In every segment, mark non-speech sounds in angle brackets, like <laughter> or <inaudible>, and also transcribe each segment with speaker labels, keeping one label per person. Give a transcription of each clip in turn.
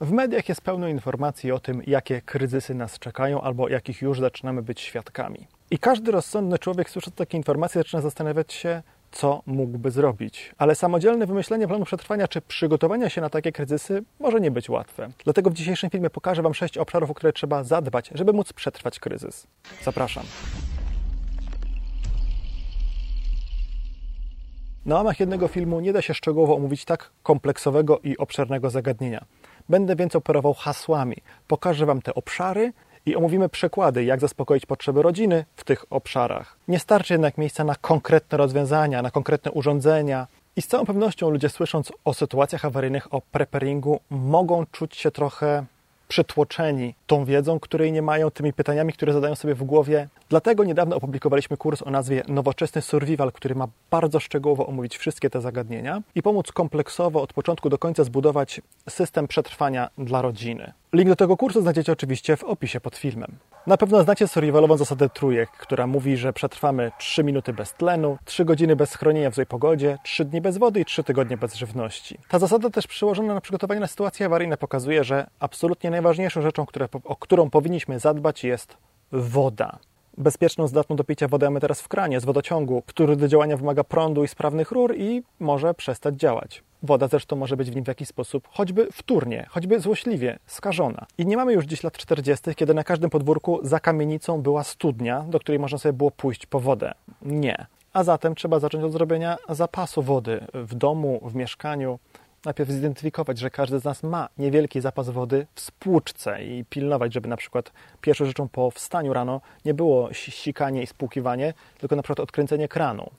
Speaker 1: W mediach jest pełno informacji o tym, jakie kryzysy nas czekają albo jakich już zaczynamy być świadkami. I każdy rozsądny człowiek, słysząc takie informacje, zaczyna zastanawiać się, co mógłby zrobić. Ale samodzielne wymyślenie planu przetrwania czy przygotowania się na takie kryzysy może nie być łatwe. Dlatego w dzisiejszym filmie pokażę Wam sześć obszarów, o które trzeba zadbać, żeby móc przetrwać kryzys. Zapraszam. Na łamach jednego filmu nie da się szczegółowo omówić tak kompleksowego i obszernego zagadnienia. Będę więc operował hasłami. Pokażę Wam te obszary i omówimy przykłady, jak zaspokoić potrzeby rodziny w tych obszarach. Nie starczy jednak miejsca na konkretne rozwiązania, na konkretne urządzenia. I z całą pewnością ludzie słysząc o sytuacjach awaryjnych, o preparingu, mogą czuć się trochę przytłoczeni tą wiedzą, której nie mają, tymi pytaniami, które zadają sobie w głowie. Dlatego niedawno opublikowaliśmy kurs o nazwie Nowoczesny Survival, który ma bardzo szczegółowo omówić wszystkie te zagadnienia i pomóc kompleksowo od początku do końca zbudować system przetrwania dla rodziny. Link do tego kursu znajdziecie oczywiście w opisie pod filmem. Na pewno znacie survivalową zasadę trójek, która mówi, że przetrwamy 3 minuty bez tlenu, 3 godziny bez schronienia w złej pogodzie, 3 dni bez wody i 3 tygodnie bez żywności. Ta zasada też przełożona na przygotowanie na sytuacje awaryjne pokazuje, że absolutnie najważniejszą rzeczą, które, o którą powinniśmy zadbać jest woda bezpieczną, zdatną do picia wodę mamy teraz w kranie z wodociągu, który do działania wymaga prądu i sprawnych rur i może przestać działać. Woda zresztą może być w nim w jakiś sposób choćby wtórnie, choćby złośliwie skażona. I nie mamy już dziś lat 40., kiedy na każdym podwórku za kamienicą była studnia, do której można sobie było pójść po wodę. Nie. A zatem trzeba zacząć od zrobienia zapasu wody w domu, w mieszkaniu, najpierw zidentyfikować, że każdy z nas ma niewielki zapas wody w spłuczce i pilnować, żeby na przykład pierwszą rzeczą po wstaniu rano nie było sikanie i spłukiwanie, tylko na przykład odkręcenie kranu.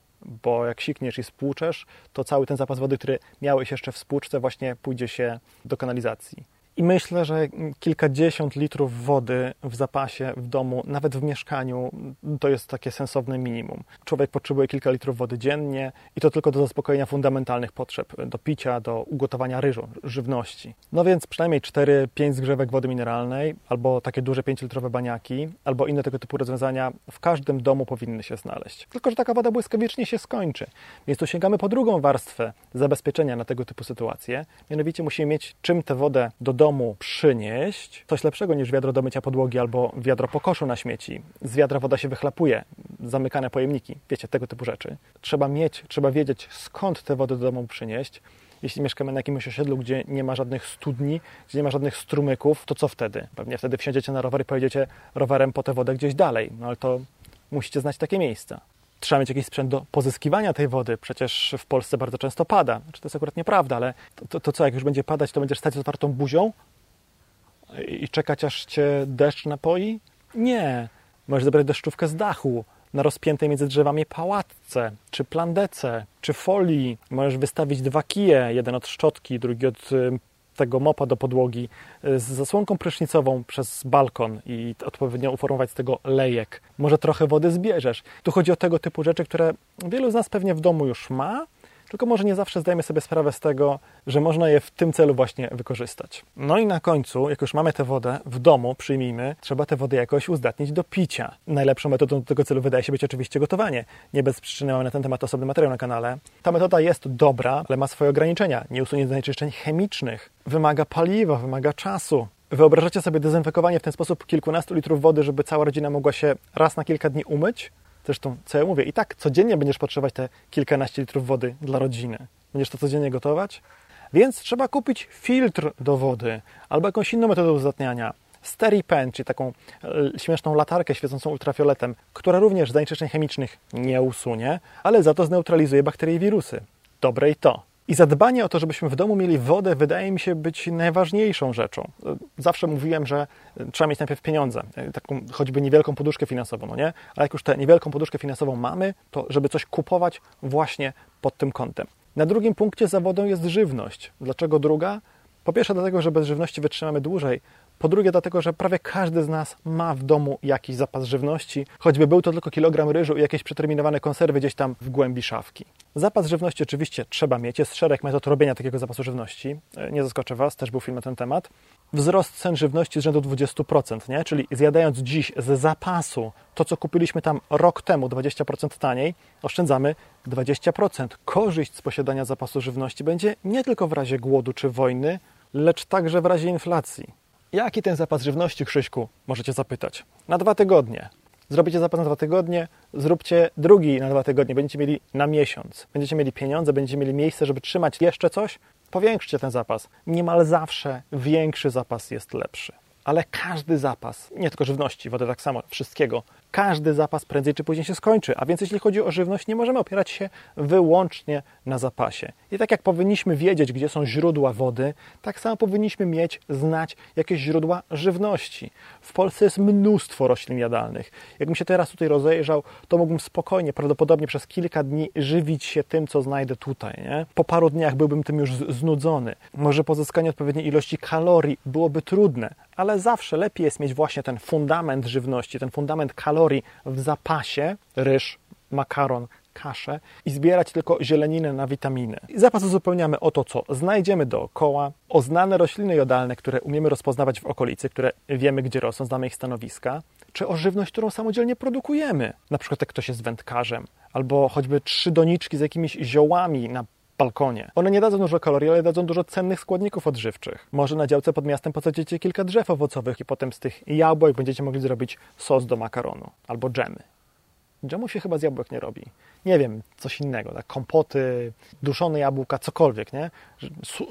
Speaker 1: Bo jak sikniesz i spłuczesz, to cały ten zapas wody, który miałeś jeszcze w spłuczce, właśnie pójdzie się do kanalizacji. I myślę, że kilkadziesiąt litrów wody w zapasie w domu, nawet w mieszkaniu, to jest takie sensowne minimum. Człowiek potrzebuje kilka litrów wody dziennie i to tylko do zaspokojenia fundamentalnych potrzeb, do picia, do ugotowania ryżu, żywności. No więc przynajmniej 4-5 zgrzewek wody mineralnej, albo takie duże 5-litrowe baniaki, albo inne tego typu rozwiązania w każdym domu powinny się znaleźć. Tylko, że taka woda błyskawicznie się skończy. Więc tu sięgamy po drugą warstwę zabezpieczenia na tego typu sytuacje. Mianowicie musimy mieć czym tę wodę do domu domu przynieść coś lepszego niż wiadro do mycia podłogi albo wiadro po koszu na śmieci. Z wiadra woda się wychlapuje, zamykane pojemniki, wiecie, tego typu rzeczy. Trzeba mieć, trzeba wiedzieć skąd tę wodę do domu przynieść. Jeśli mieszkamy na jakimś osiedlu, gdzie nie ma żadnych studni, gdzie nie ma żadnych strumyków, to co wtedy? Pewnie wtedy wsiądziecie na rower i pojedziecie rowerem po tę wodę gdzieś dalej. No ale to musicie znać takie miejsca trzeba mieć jakiś sprzęt do pozyskiwania tej wody. Przecież w Polsce bardzo często pada. Znaczy, to jest akurat nieprawda, ale to, to, to, co, jak już będzie padać, to będziesz stać z otwartą buzią i czekać, aż cię deszcz napoi? Nie. Możesz zebrać deszczówkę z dachu na rozpiętej między drzewami pałatce, czy plandece, czy folii. Możesz wystawić dwa kije, jeden od szczotki, drugi od tego mopa do podłogi y, z zasłonką prysznicową przez balkon i odpowiednio uformować z tego lejek. Może trochę wody zbierzesz. Tu chodzi o tego typu rzeczy, które wielu z nas pewnie w domu już ma, tylko może nie zawsze zdajemy sobie sprawę z tego, że można je w tym celu właśnie wykorzystać. No i na końcu, jak już mamy tę wodę w domu, przyjmijmy, trzeba tę wodę jakoś uzdatnić do picia. Najlepszą metodą do tego celu wydaje się być oczywiście gotowanie. Nie bez przyczyny mamy na ten temat osobny materiał na kanale. Ta metoda jest dobra, ale ma swoje ograniczenia. Nie usunie zanieczyszczeń chemicznych. Wymaga paliwa, wymaga czasu. Wyobrażacie sobie dezynfekowanie w ten sposób kilkunastu litrów wody, żeby cała rodzina mogła się raz na kilka dni umyć? Zresztą, co ja mówię, i tak codziennie będziesz potrzebować te kilkanaście litrów wody dla rodziny. Będziesz to codziennie gotować? Więc trzeba kupić filtr do wody albo jakąś inną metodę uzdatniania. SteriPen, czyli taką e, śmieszną latarkę świecącą ultrafioletem, która również zanieczyszczeń chemicznych nie usunie, ale za to zneutralizuje bakterie i wirusy. Dobre i to. I zadbanie o to, żebyśmy w domu mieli wodę, wydaje mi się być najważniejszą rzeczą. Zawsze mówiłem, że trzeba mieć najpierw pieniądze, taką choćby niewielką poduszkę finansową, no nie? Ale jak już tę niewielką poduszkę finansową mamy, to żeby coś kupować właśnie pod tym kątem. Na drugim punkcie zawodą jest żywność. Dlaczego druga? Po pierwsze dlatego, że bez żywności wytrzymamy dłużej, po drugie, dlatego, że prawie każdy z nas ma w domu jakiś zapas żywności, choćby był to tylko kilogram ryżu i jakieś przeterminowane konserwy gdzieś tam w głębi szafki. Zapas żywności oczywiście trzeba mieć, jest szereg metod robienia takiego zapasu żywności. E, nie zaskoczę Was, też był film na ten temat. Wzrost cen żywności z rzędu 20%, nie? czyli zjadając dziś z zapasu to, co kupiliśmy tam rok temu 20% taniej, oszczędzamy 20%. Korzyść z posiadania zapasu żywności będzie nie tylko w razie głodu czy wojny, lecz także w razie inflacji. Jaki ten zapas żywności, Krzyśku? Możecie zapytać. Na dwa tygodnie. Zrobicie zapas na dwa tygodnie, zróbcie drugi na dwa tygodnie, będziecie mieli na miesiąc. Będziecie mieli pieniądze, będziecie mieli miejsce, żeby trzymać jeszcze coś, powiększcie ten zapas. Niemal zawsze większy zapas jest lepszy. Ale każdy zapas, nie tylko żywności, wody tak samo, wszystkiego, każdy zapas prędzej czy później się skończy. A więc jeśli chodzi o żywność, nie możemy opierać się wyłącznie na zapasie. I tak jak powinniśmy wiedzieć, gdzie są źródła wody, tak samo powinniśmy mieć, znać jakieś źródła żywności. W Polsce jest mnóstwo roślin jadalnych. Jakbym się teraz tutaj rozejrzał, to mógłbym spokojnie, prawdopodobnie przez kilka dni żywić się tym, co znajdę tutaj. Nie? Po paru dniach byłbym tym już znudzony. Może pozyskanie odpowiedniej ilości kalorii byłoby trudne, ale zawsze lepiej jest mieć właśnie ten fundament żywności, ten fundament kalorii w zapasie, ryż, makaron, kaszę i zbierać tylko zieleninę na witaminy. Zapas uzupełniamy o to, co znajdziemy dookoła, o znane rośliny jodalne, które umiemy rozpoznawać w okolicy, które wiemy, gdzie rosną, znamy ich stanowiska, czy o żywność, którą samodzielnie produkujemy. Na przykład jak ktoś jest wędkarzem, albo choćby trzy doniczki z jakimiś ziołami na balkonie. One nie dadzą dużo kalorii, ale dadzą dużo cennych składników odżywczych. Może na działce pod miastem posadzicie kilka drzew owocowych i potem z tych jabłek będziecie mogli zrobić sos do makaronu albo dżemy. Dżemu się chyba z jabłek nie robi. Nie wiem, coś innego, tak? kompoty, duszone jabłka, cokolwiek, nie?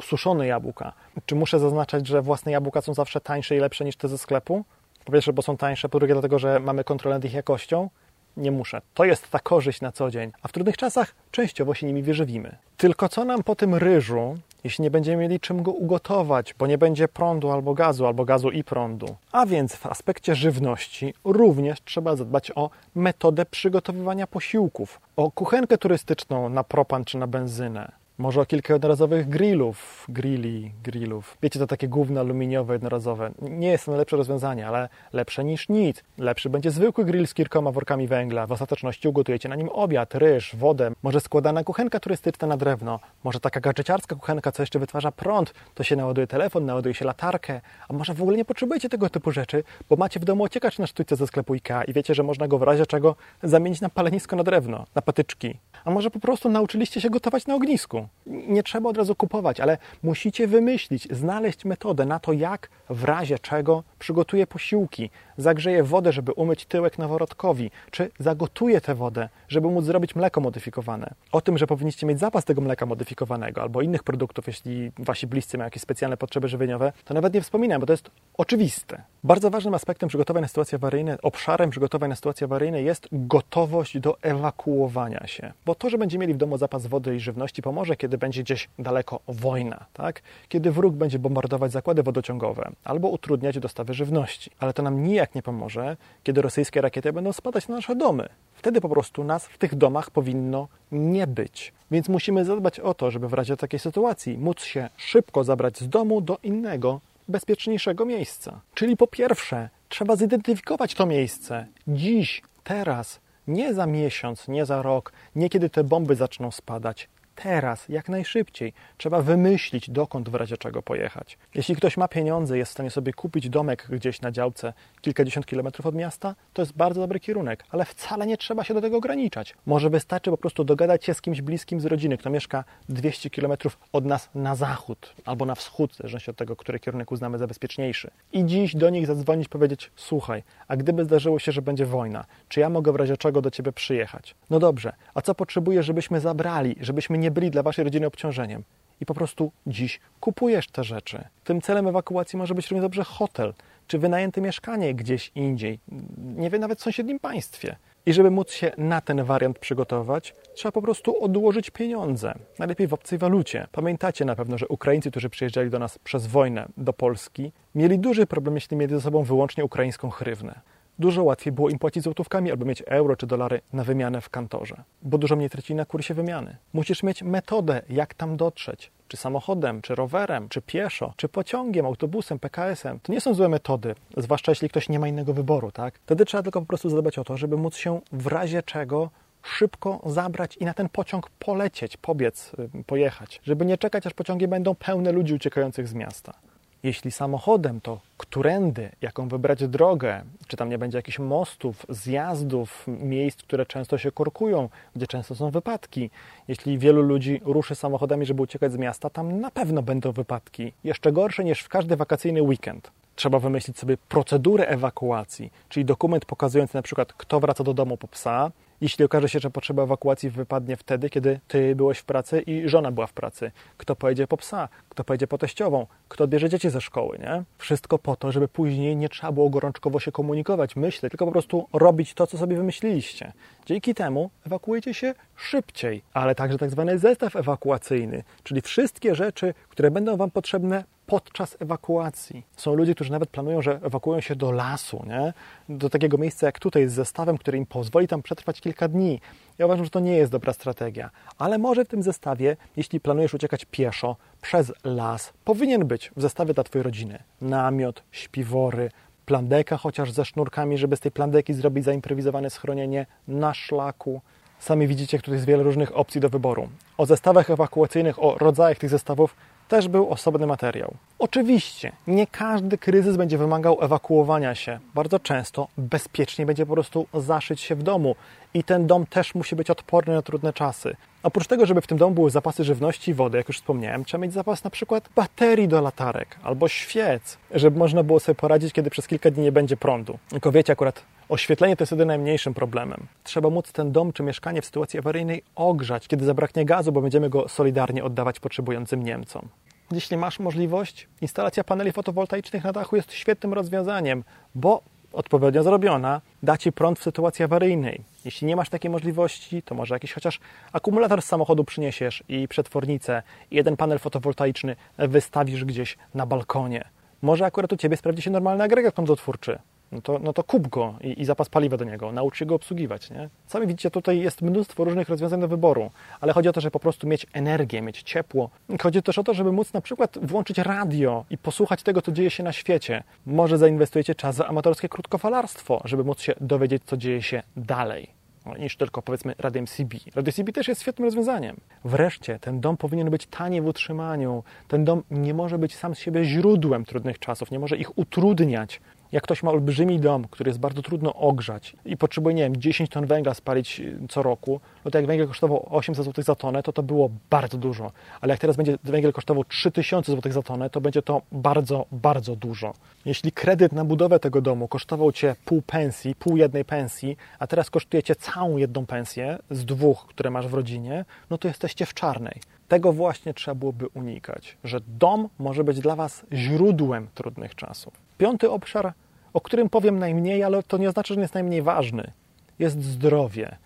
Speaker 1: Suszone jabłka. Czy muszę zaznaczać, że własne jabłka są zawsze tańsze i lepsze niż te ze sklepu? Po pierwsze, bo są tańsze, po drugie, dlatego, że mamy kontrolę nad ich jakością nie muszę. To jest ta korzyść na co dzień, a w trudnych czasach częściowo się nimi wyżywimy. Tylko co nam po tym ryżu, jeśli nie będziemy mieli czym go ugotować, bo nie będzie prądu albo gazu, albo gazu i prądu. A więc w aspekcie żywności również trzeba zadbać o metodę przygotowywania posiłków, o kuchenkę turystyczną na propan czy na benzynę, może o kilka jednorazowych grillów, grilli, grillów. Wiecie, to takie główne aluminiowe, jednorazowe. Nie jest to najlepsze rozwiązanie, ale lepsze niż nic. Lepszy będzie zwykły grill z kilkoma workami węgla. W ostateczności ugotujecie na nim obiad, ryż, wodę. Może składana kuchenka turystyczna na drewno. Może taka gadżeciarska kuchenka, co jeszcze wytwarza prąd. To się naładuje telefon, naładuje się latarkę. A może w ogóle nie potrzebujecie tego typu rzeczy, bo macie w domu ociekacz na sztuce ze sklepu IKEA i wiecie, że można go w razie czego zamienić na palenisko na drewno, na patyczki. A może po prostu nauczyliście się gotować na ognisku. Nie trzeba od razu kupować, ale musicie wymyślić, znaleźć metodę na to, jak w razie czego przygotuję posiłki, zagrzeję wodę, żeby umyć tyłek noworodkowi, czy zagotuję tę wodę, żeby móc zrobić mleko modyfikowane. O tym, że powinniście mieć zapas tego mleka modyfikowanego albo innych produktów, jeśli wasi bliscy mają jakieś specjalne potrzeby żywieniowe, to nawet nie wspominam, bo to jest oczywiste. Bardzo ważnym aspektem przygotowań na sytuacje awaryjne, obszarem przygotowań na sytuacje awaryjne jest gotowość do ewakuowania się. Bo to, że będziemy mieli w domu zapas wody i żywności pomoże, kiedy będzie gdzieś daleko wojna, tak? kiedy wróg będzie bombardować zakłady wodociągowe albo utrudniać dostawy żywności. Ale to nam nijak nie pomoże, kiedy rosyjskie rakiety będą spadać na nasze domy. Wtedy po prostu nas w tych domach powinno nie być. Więc musimy zadbać o to, żeby w razie takiej sytuacji móc się szybko zabrać z domu do innego, bezpieczniejszego miejsca. Czyli po pierwsze, trzeba zidentyfikować to miejsce dziś, teraz, nie za miesiąc, nie za rok, nie kiedy te bomby zaczną spadać, teraz, jak najszybciej. Trzeba wymyślić, dokąd w razie czego pojechać. Jeśli ktoś ma pieniądze, jest w stanie sobie kupić domek gdzieś na działce kilkadziesiąt kilometrów od miasta, to jest bardzo dobry kierunek, ale wcale nie trzeba się do tego ograniczać. Może wystarczy po prostu dogadać się z kimś bliskim z rodziny, kto mieszka 200 kilometrów od nas na zachód albo na wschód, w zależności od tego, który kierunek uznamy za bezpieczniejszy. I dziś do nich zadzwonić, powiedzieć: Słuchaj, a gdyby zdarzyło się, że będzie wojna, czy ja mogę w razie czego do ciebie przyjechać? No dobrze, a co potrzebuję, żebyśmy zabrali, żebyśmy nie nie byli dla waszej rodziny obciążeniem. I po prostu dziś kupujesz te rzeczy. Tym celem ewakuacji może być równie dobrze hotel, czy wynajęte mieszkanie gdzieś indziej, nie wiem, nawet w sąsiednim państwie. I żeby móc się na ten wariant przygotować, trzeba po prostu odłożyć pieniądze, najlepiej w obcej walucie. Pamiętacie na pewno, że Ukraińcy, którzy przyjeżdżali do nas przez wojnę do Polski, mieli duży problem, jeśli mieli ze sobą wyłącznie ukraińską chrywnę dużo łatwiej było im płacić złotówkami albo mieć euro czy dolary na wymianę w kantorze, bo dużo mniej tracili na kursie wymiany. Musisz mieć metodę, jak tam dotrzeć. Czy samochodem, czy rowerem, czy pieszo, czy pociągiem, autobusem, PKS-em. To nie są złe metody, zwłaszcza jeśli ktoś nie ma innego wyboru, tak? Wtedy trzeba tylko po prostu zadbać o to, żeby móc się w razie czego szybko zabrać i na ten pociąg polecieć, pobiec, y, pojechać, żeby nie czekać, aż pociągi będą pełne ludzi uciekających z miasta. Jeśli samochodem, to którędy, jaką wybrać drogę, czy tam nie będzie jakichś mostów, zjazdów, miejsc, które często się korkują, gdzie często są wypadki. Jeśli wielu ludzi ruszy samochodami, żeby uciekać z miasta, tam na pewno będą wypadki. Jeszcze gorsze niż w każdy wakacyjny weekend. Trzeba wymyślić sobie procedurę ewakuacji, czyli dokument pokazujący na przykład, kto wraca do domu po psa, jeśli okaże się, że potrzeba ewakuacji wypadnie wtedy, kiedy ty byłeś w pracy i żona była w pracy. Kto pojedzie po psa, kto pojedzie po teściową, kto odbierze dzieci ze szkoły, nie? Wszystko po to, żeby później nie trzeba było gorączkowo się komunikować, myśleć, tylko po prostu robić to, co sobie wymyśliliście. Dzięki temu ewakuujecie się szybciej, ale także tak zwany zestaw ewakuacyjny, czyli wszystkie rzeczy, które będą Wam potrzebne podczas ewakuacji. Są ludzie, którzy nawet planują, że ewakuują się do lasu, nie? do takiego miejsca jak tutaj, z zestawem, który im pozwoli tam przetrwać kilka dni. Ja uważam, że to nie jest dobra strategia, ale może w tym zestawie, jeśli planujesz uciekać pieszo przez las, powinien być w zestawie dla Twojej rodziny namiot, śpiwory, plandeka chociaż ze sznurkami, żeby z tej plandeki zrobić zaimprowizowane schronienie na szlaku. Sami widzicie, tutaj jest wiele różnych opcji do wyboru. O zestawach ewakuacyjnych, o rodzajach tych zestawów też był osobny materiał. Oczywiście, nie każdy kryzys będzie wymagał ewakuowania się. Bardzo często bezpiecznie będzie po prostu zaszyć się w domu i ten dom też musi być odporny na trudne czasy. Oprócz tego, żeby w tym domu były zapasy żywności i wody, jak już wspomniałem, trzeba mieć zapas na przykład baterii do latarek albo świec, żeby można było sobie poradzić, kiedy przez kilka dni nie będzie prądu. Tylko wiecie, akurat oświetlenie to jest jedynym najmniejszym problemem. Trzeba móc ten dom czy mieszkanie w sytuacji awaryjnej ogrzać, kiedy zabraknie gazu, bo będziemy go solidarnie oddawać potrzebującym Niemcom. Jeśli masz możliwość, instalacja paneli fotowoltaicznych na dachu jest świetnym rozwiązaniem, bo odpowiednio zrobiona da Ci prąd w sytuacji awaryjnej. Jeśli nie masz takiej możliwości, to może jakiś chociaż akumulator z samochodu przyniesiesz i przetwornicę i jeden panel fotowoltaiczny wystawisz gdzieś na balkonie. Może akurat u Ciebie sprawdzi się normalny agregat prądotwórczy no to, no to kup go i, i, zapas paliwa do niego, naucz się go obsługiwać. Nie? Sami widzicie, tutaj jest mnóstwo różnych rozwiązań do wyboru, ale chodzi o to, żeby po prostu mieć energię, mieć ciepło. Chodzi też o to, żeby móc na przykład włączyć radio i posłuchać tego, co dzieje się na świecie. Może zainwestujecie czas w amatorskie krótkofalarstwo, żeby móc się dowiedzieć, co dzieje się dalej no, niż tylko powiedzmy Radiem CB. Radio CB też jest świetnym rozwiązaniem. Wreszcie, ten dom powinien być tani w utrzymaniu. Ten dom nie może być sam z siebie źródłem trudnych czasów, nie może ich utrudniać. Jak ktoś ma olbrzymi dom, który jest bardzo trudno ogrzać i potrzebuje, nie wiem, 10 ton węgla spalić y, co roku, no to jak węgiel kosztował 800 zł za tonę, to to było bardzo dużo. Ale jak teraz będzie węgiel kosztował 3000 zł za tonę, to będzie to bardzo, bardzo dużo. Jeśli kredyt na budowę tego domu kosztował Cię pół pensji, pół jednej pensji, a teraz kosztuje Cię całą jedną pensję z dwóch, które masz w rodzinie, no to jesteście w czarnej. Tego właśnie trzeba byłoby unikać, że dom może być dla Was źródłem trudnych czasów. Piąty obszar, o którym powiem najmniej, ale to nie oznacza, że jest najmniej ważny, jest zdrowie.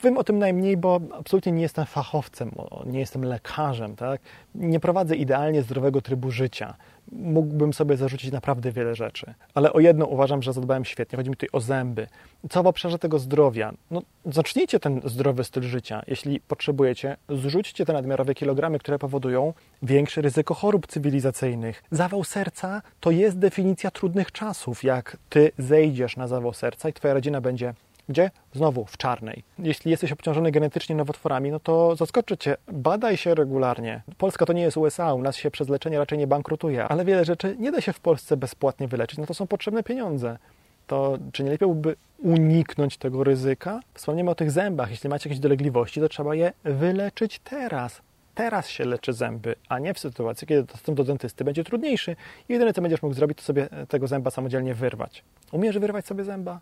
Speaker 1: Powiem o tym najmniej, bo absolutnie nie jestem fachowcem, nie jestem lekarzem, tak? nie prowadzę idealnie zdrowego trybu życia. Mógłbym sobie zarzucić naprawdę wiele rzeczy, ale o jedno uważam, że zadbałem świetnie. Chodzi mi tutaj o zęby. Co w obszarze tego zdrowia? No, zacznijcie ten zdrowy styl życia. Jeśli potrzebujecie, zrzućcie te nadmiarowe kilogramy, które powodują większe ryzyko chorób cywilizacyjnych. Zawał serca to jest definicja trudnych czasów. Jak ty zejdziesz na zawał serca i twoja rodzina będzie gdzie? Znowu w czarnej. Jeśli jesteś obciążony genetycznie nowotworami, no to zaskoczy cię. Badaj się regularnie. Polska to nie jest USA, u nas się przez leczenie raczej nie bankrutuje, ale wiele rzeczy nie da się w Polsce bezpłatnie wyleczyć, no to są potrzebne pieniądze. To czy nie lepiej byłoby uniknąć tego ryzyka? Wspomniemy o tych zębach. Jeśli macie jakieś dolegliwości, to trzeba je wyleczyć teraz teraz się leczy zęby, a nie w sytuacji, kiedy dostęp do dentysty będzie trudniejszy. Jedyne, co będziesz mógł zrobić, to sobie tego zęba samodzielnie wyrwać. Umiesz wyrwać sobie zęba?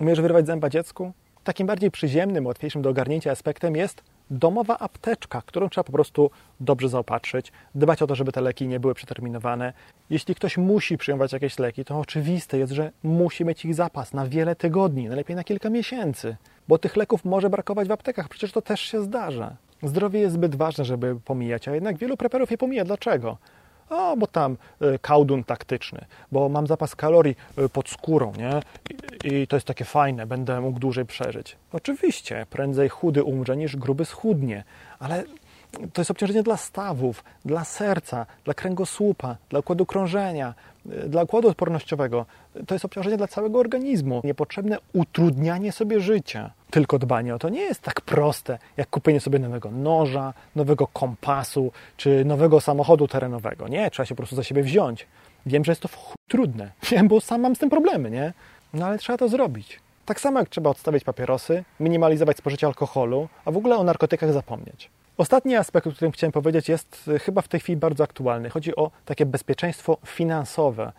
Speaker 1: Umiesz wyrwać zęba dziecku? Takim bardziej przyziemnym, łatwiejszym do ogarnięcia aspektem jest domowa apteczka, którą trzeba po prostu dobrze zaopatrzyć, dbać o to, żeby te leki nie były przeterminowane. Jeśli ktoś musi przyjmować jakieś leki, to oczywiste jest, że musi mieć ich zapas na wiele tygodni, najlepiej na kilka miesięcy, bo tych leków może brakować w aptekach, przecież to też się zdarza. Zdrowie jest zbyt ważne, żeby pomijać, a jednak wielu preperów je pomija. Dlaczego? O, bo tam y, kałdun taktyczny, bo mam zapas kalorii y, pod skórą, nie? I, I, to jest takie fajne, będę mógł dłużej przeżyć. Oczywiście, prędzej chudy umrze niż gruby schudnie, ale to jest obciążenie dla stawów, dla serca, dla kręgosłupa, dla układu krążenia, dla układu odpornościowego. To jest obciążenie dla całego organizmu. Niepotrzebne utrudnianie sobie życia. Tylko dbanie o to nie jest tak proste, jak kupienie sobie nowego noża, nowego kompasu czy nowego samochodu terenowego. Nie, trzeba się po prostu za siebie wziąć. Wiem, że jest to trudne. <laughs> Wiem, bo sam mam z tym problemy, nie? No ale trzeba to zrobić. Tak samo jak trzeba odstawiać papierosy, minimalizować spożycie alkoholu, a w ogóle o narkotykach zapomnieć. Ostatni aspekt, o którym chciałem powiedzieć, jest y, chyba w tej chwili bardzo aktualny. Chodzi o takie bezpieczeństwo finansowe.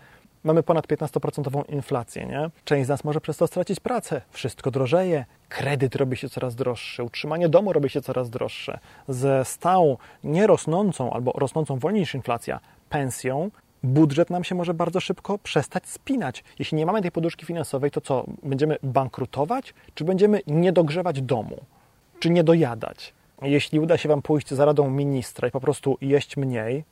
Speaker 1: Mamy ponad 15% inflację, nie? Część z nas może przez to stracić pracę. Wszystko drożeje, kredyt robi się coraz droższy, utrzymanie domu robi się coraz droższe. Ze stałą, nierosnącą albo rosnącą wolniej niż inflacja pensją budżet nam się może bardzo szybko przestać spinać. Jeśli nie mamy tej poduszki finansowej, to co? Będziemy bankrutować? Czy będziemy nie dogrzewać domu? Czy nie dojadać? Jeśli uda się Wam pójść za radą ministra i po prostu jeść mniej,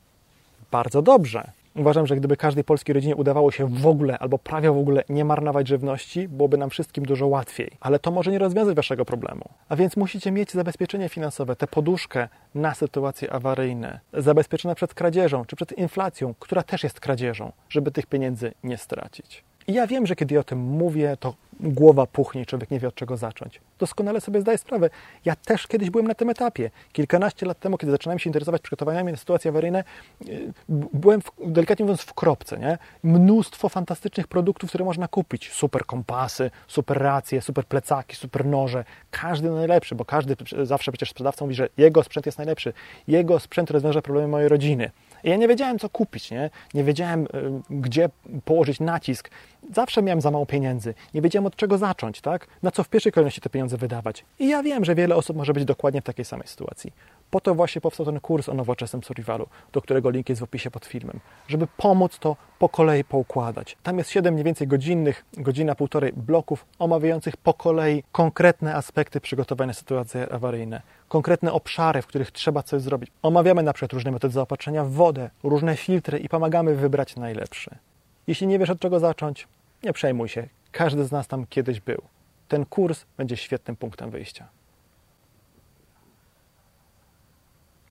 Speaker 1: bardzo dobrze. Uważam, że gdyby każdej polskiej rodzinie udawało się w ogóle albo prawie w ogóle nie marnować żywności, byłoby nam wszystkim dużo łatwiej. Ale to może nie rozwiązać Waszego problemu. A więc musicie mieć zabezpieczenie finansowe, tę poduszkę na sytuacje awaryjne, zabezpieczone przed kradzieżą czy przed inflacją, która też jest kradzieżą, żeby tych pieniędzy nie stracić. I ja wiem, że kiedy o tym mówię, to głowa puchnie, człowiek nie wie od czego zacząć. Doskonale sobie zdaję sprawę. Ja też kiedyś byłem na tym etapie. Kilkanaście lat temu, kiedy zaczynałem się interesować przygotowaniami na sytuacje awaryjne, y, byłem, w, delikatnie mówiąc, w kropce. Nie? Mnóstwo fantastycznych produktów, które można kupić. Super kompasy, super racje, super plecaki, super noże. Każdy najlepszy, bo każdy zawsze przecież sprzedawca mówi, że jego sprzęt jest najlepszy. Jego sprzęt rozwiąże problemy mojej rodziny. I ja nie wiedziałem, co kupić, nie? Nie wiedziałem, y, gdzie położyć nacisk. Zawsze miałem za mało pieniędzy. Nie wiedziałem, od czego zacząć, tak? Na co w pierwszej kolejności te pieniądze wydawać. I ja wiem, że wiele osób może być dokładnie w takiej samej sytuacji. Po to właśnie powstał ten kurs o nowoczesnym survivalu, do którego link jest w opisie pod filmem, żeby pomóc to po kolei poukładać. Tam jest 7 mniej więcej godzinnych, godzina, półtorej bloków omawiających po kolei konkretne aspekty przygotowania sytuacji awaryjne, konkretne obszary, w których trzeba coś zrobić. Omawiamy na przykład różne metody zaopatrzenia w wodę, różne filtry i pomagamy wybrać najlepszy. Jeśli nie wiesz od czego zacząć, nie przejmuj się. Każdy z nas tam kiedyś był. Ten kurs będzie świetnym punktem wyjścia.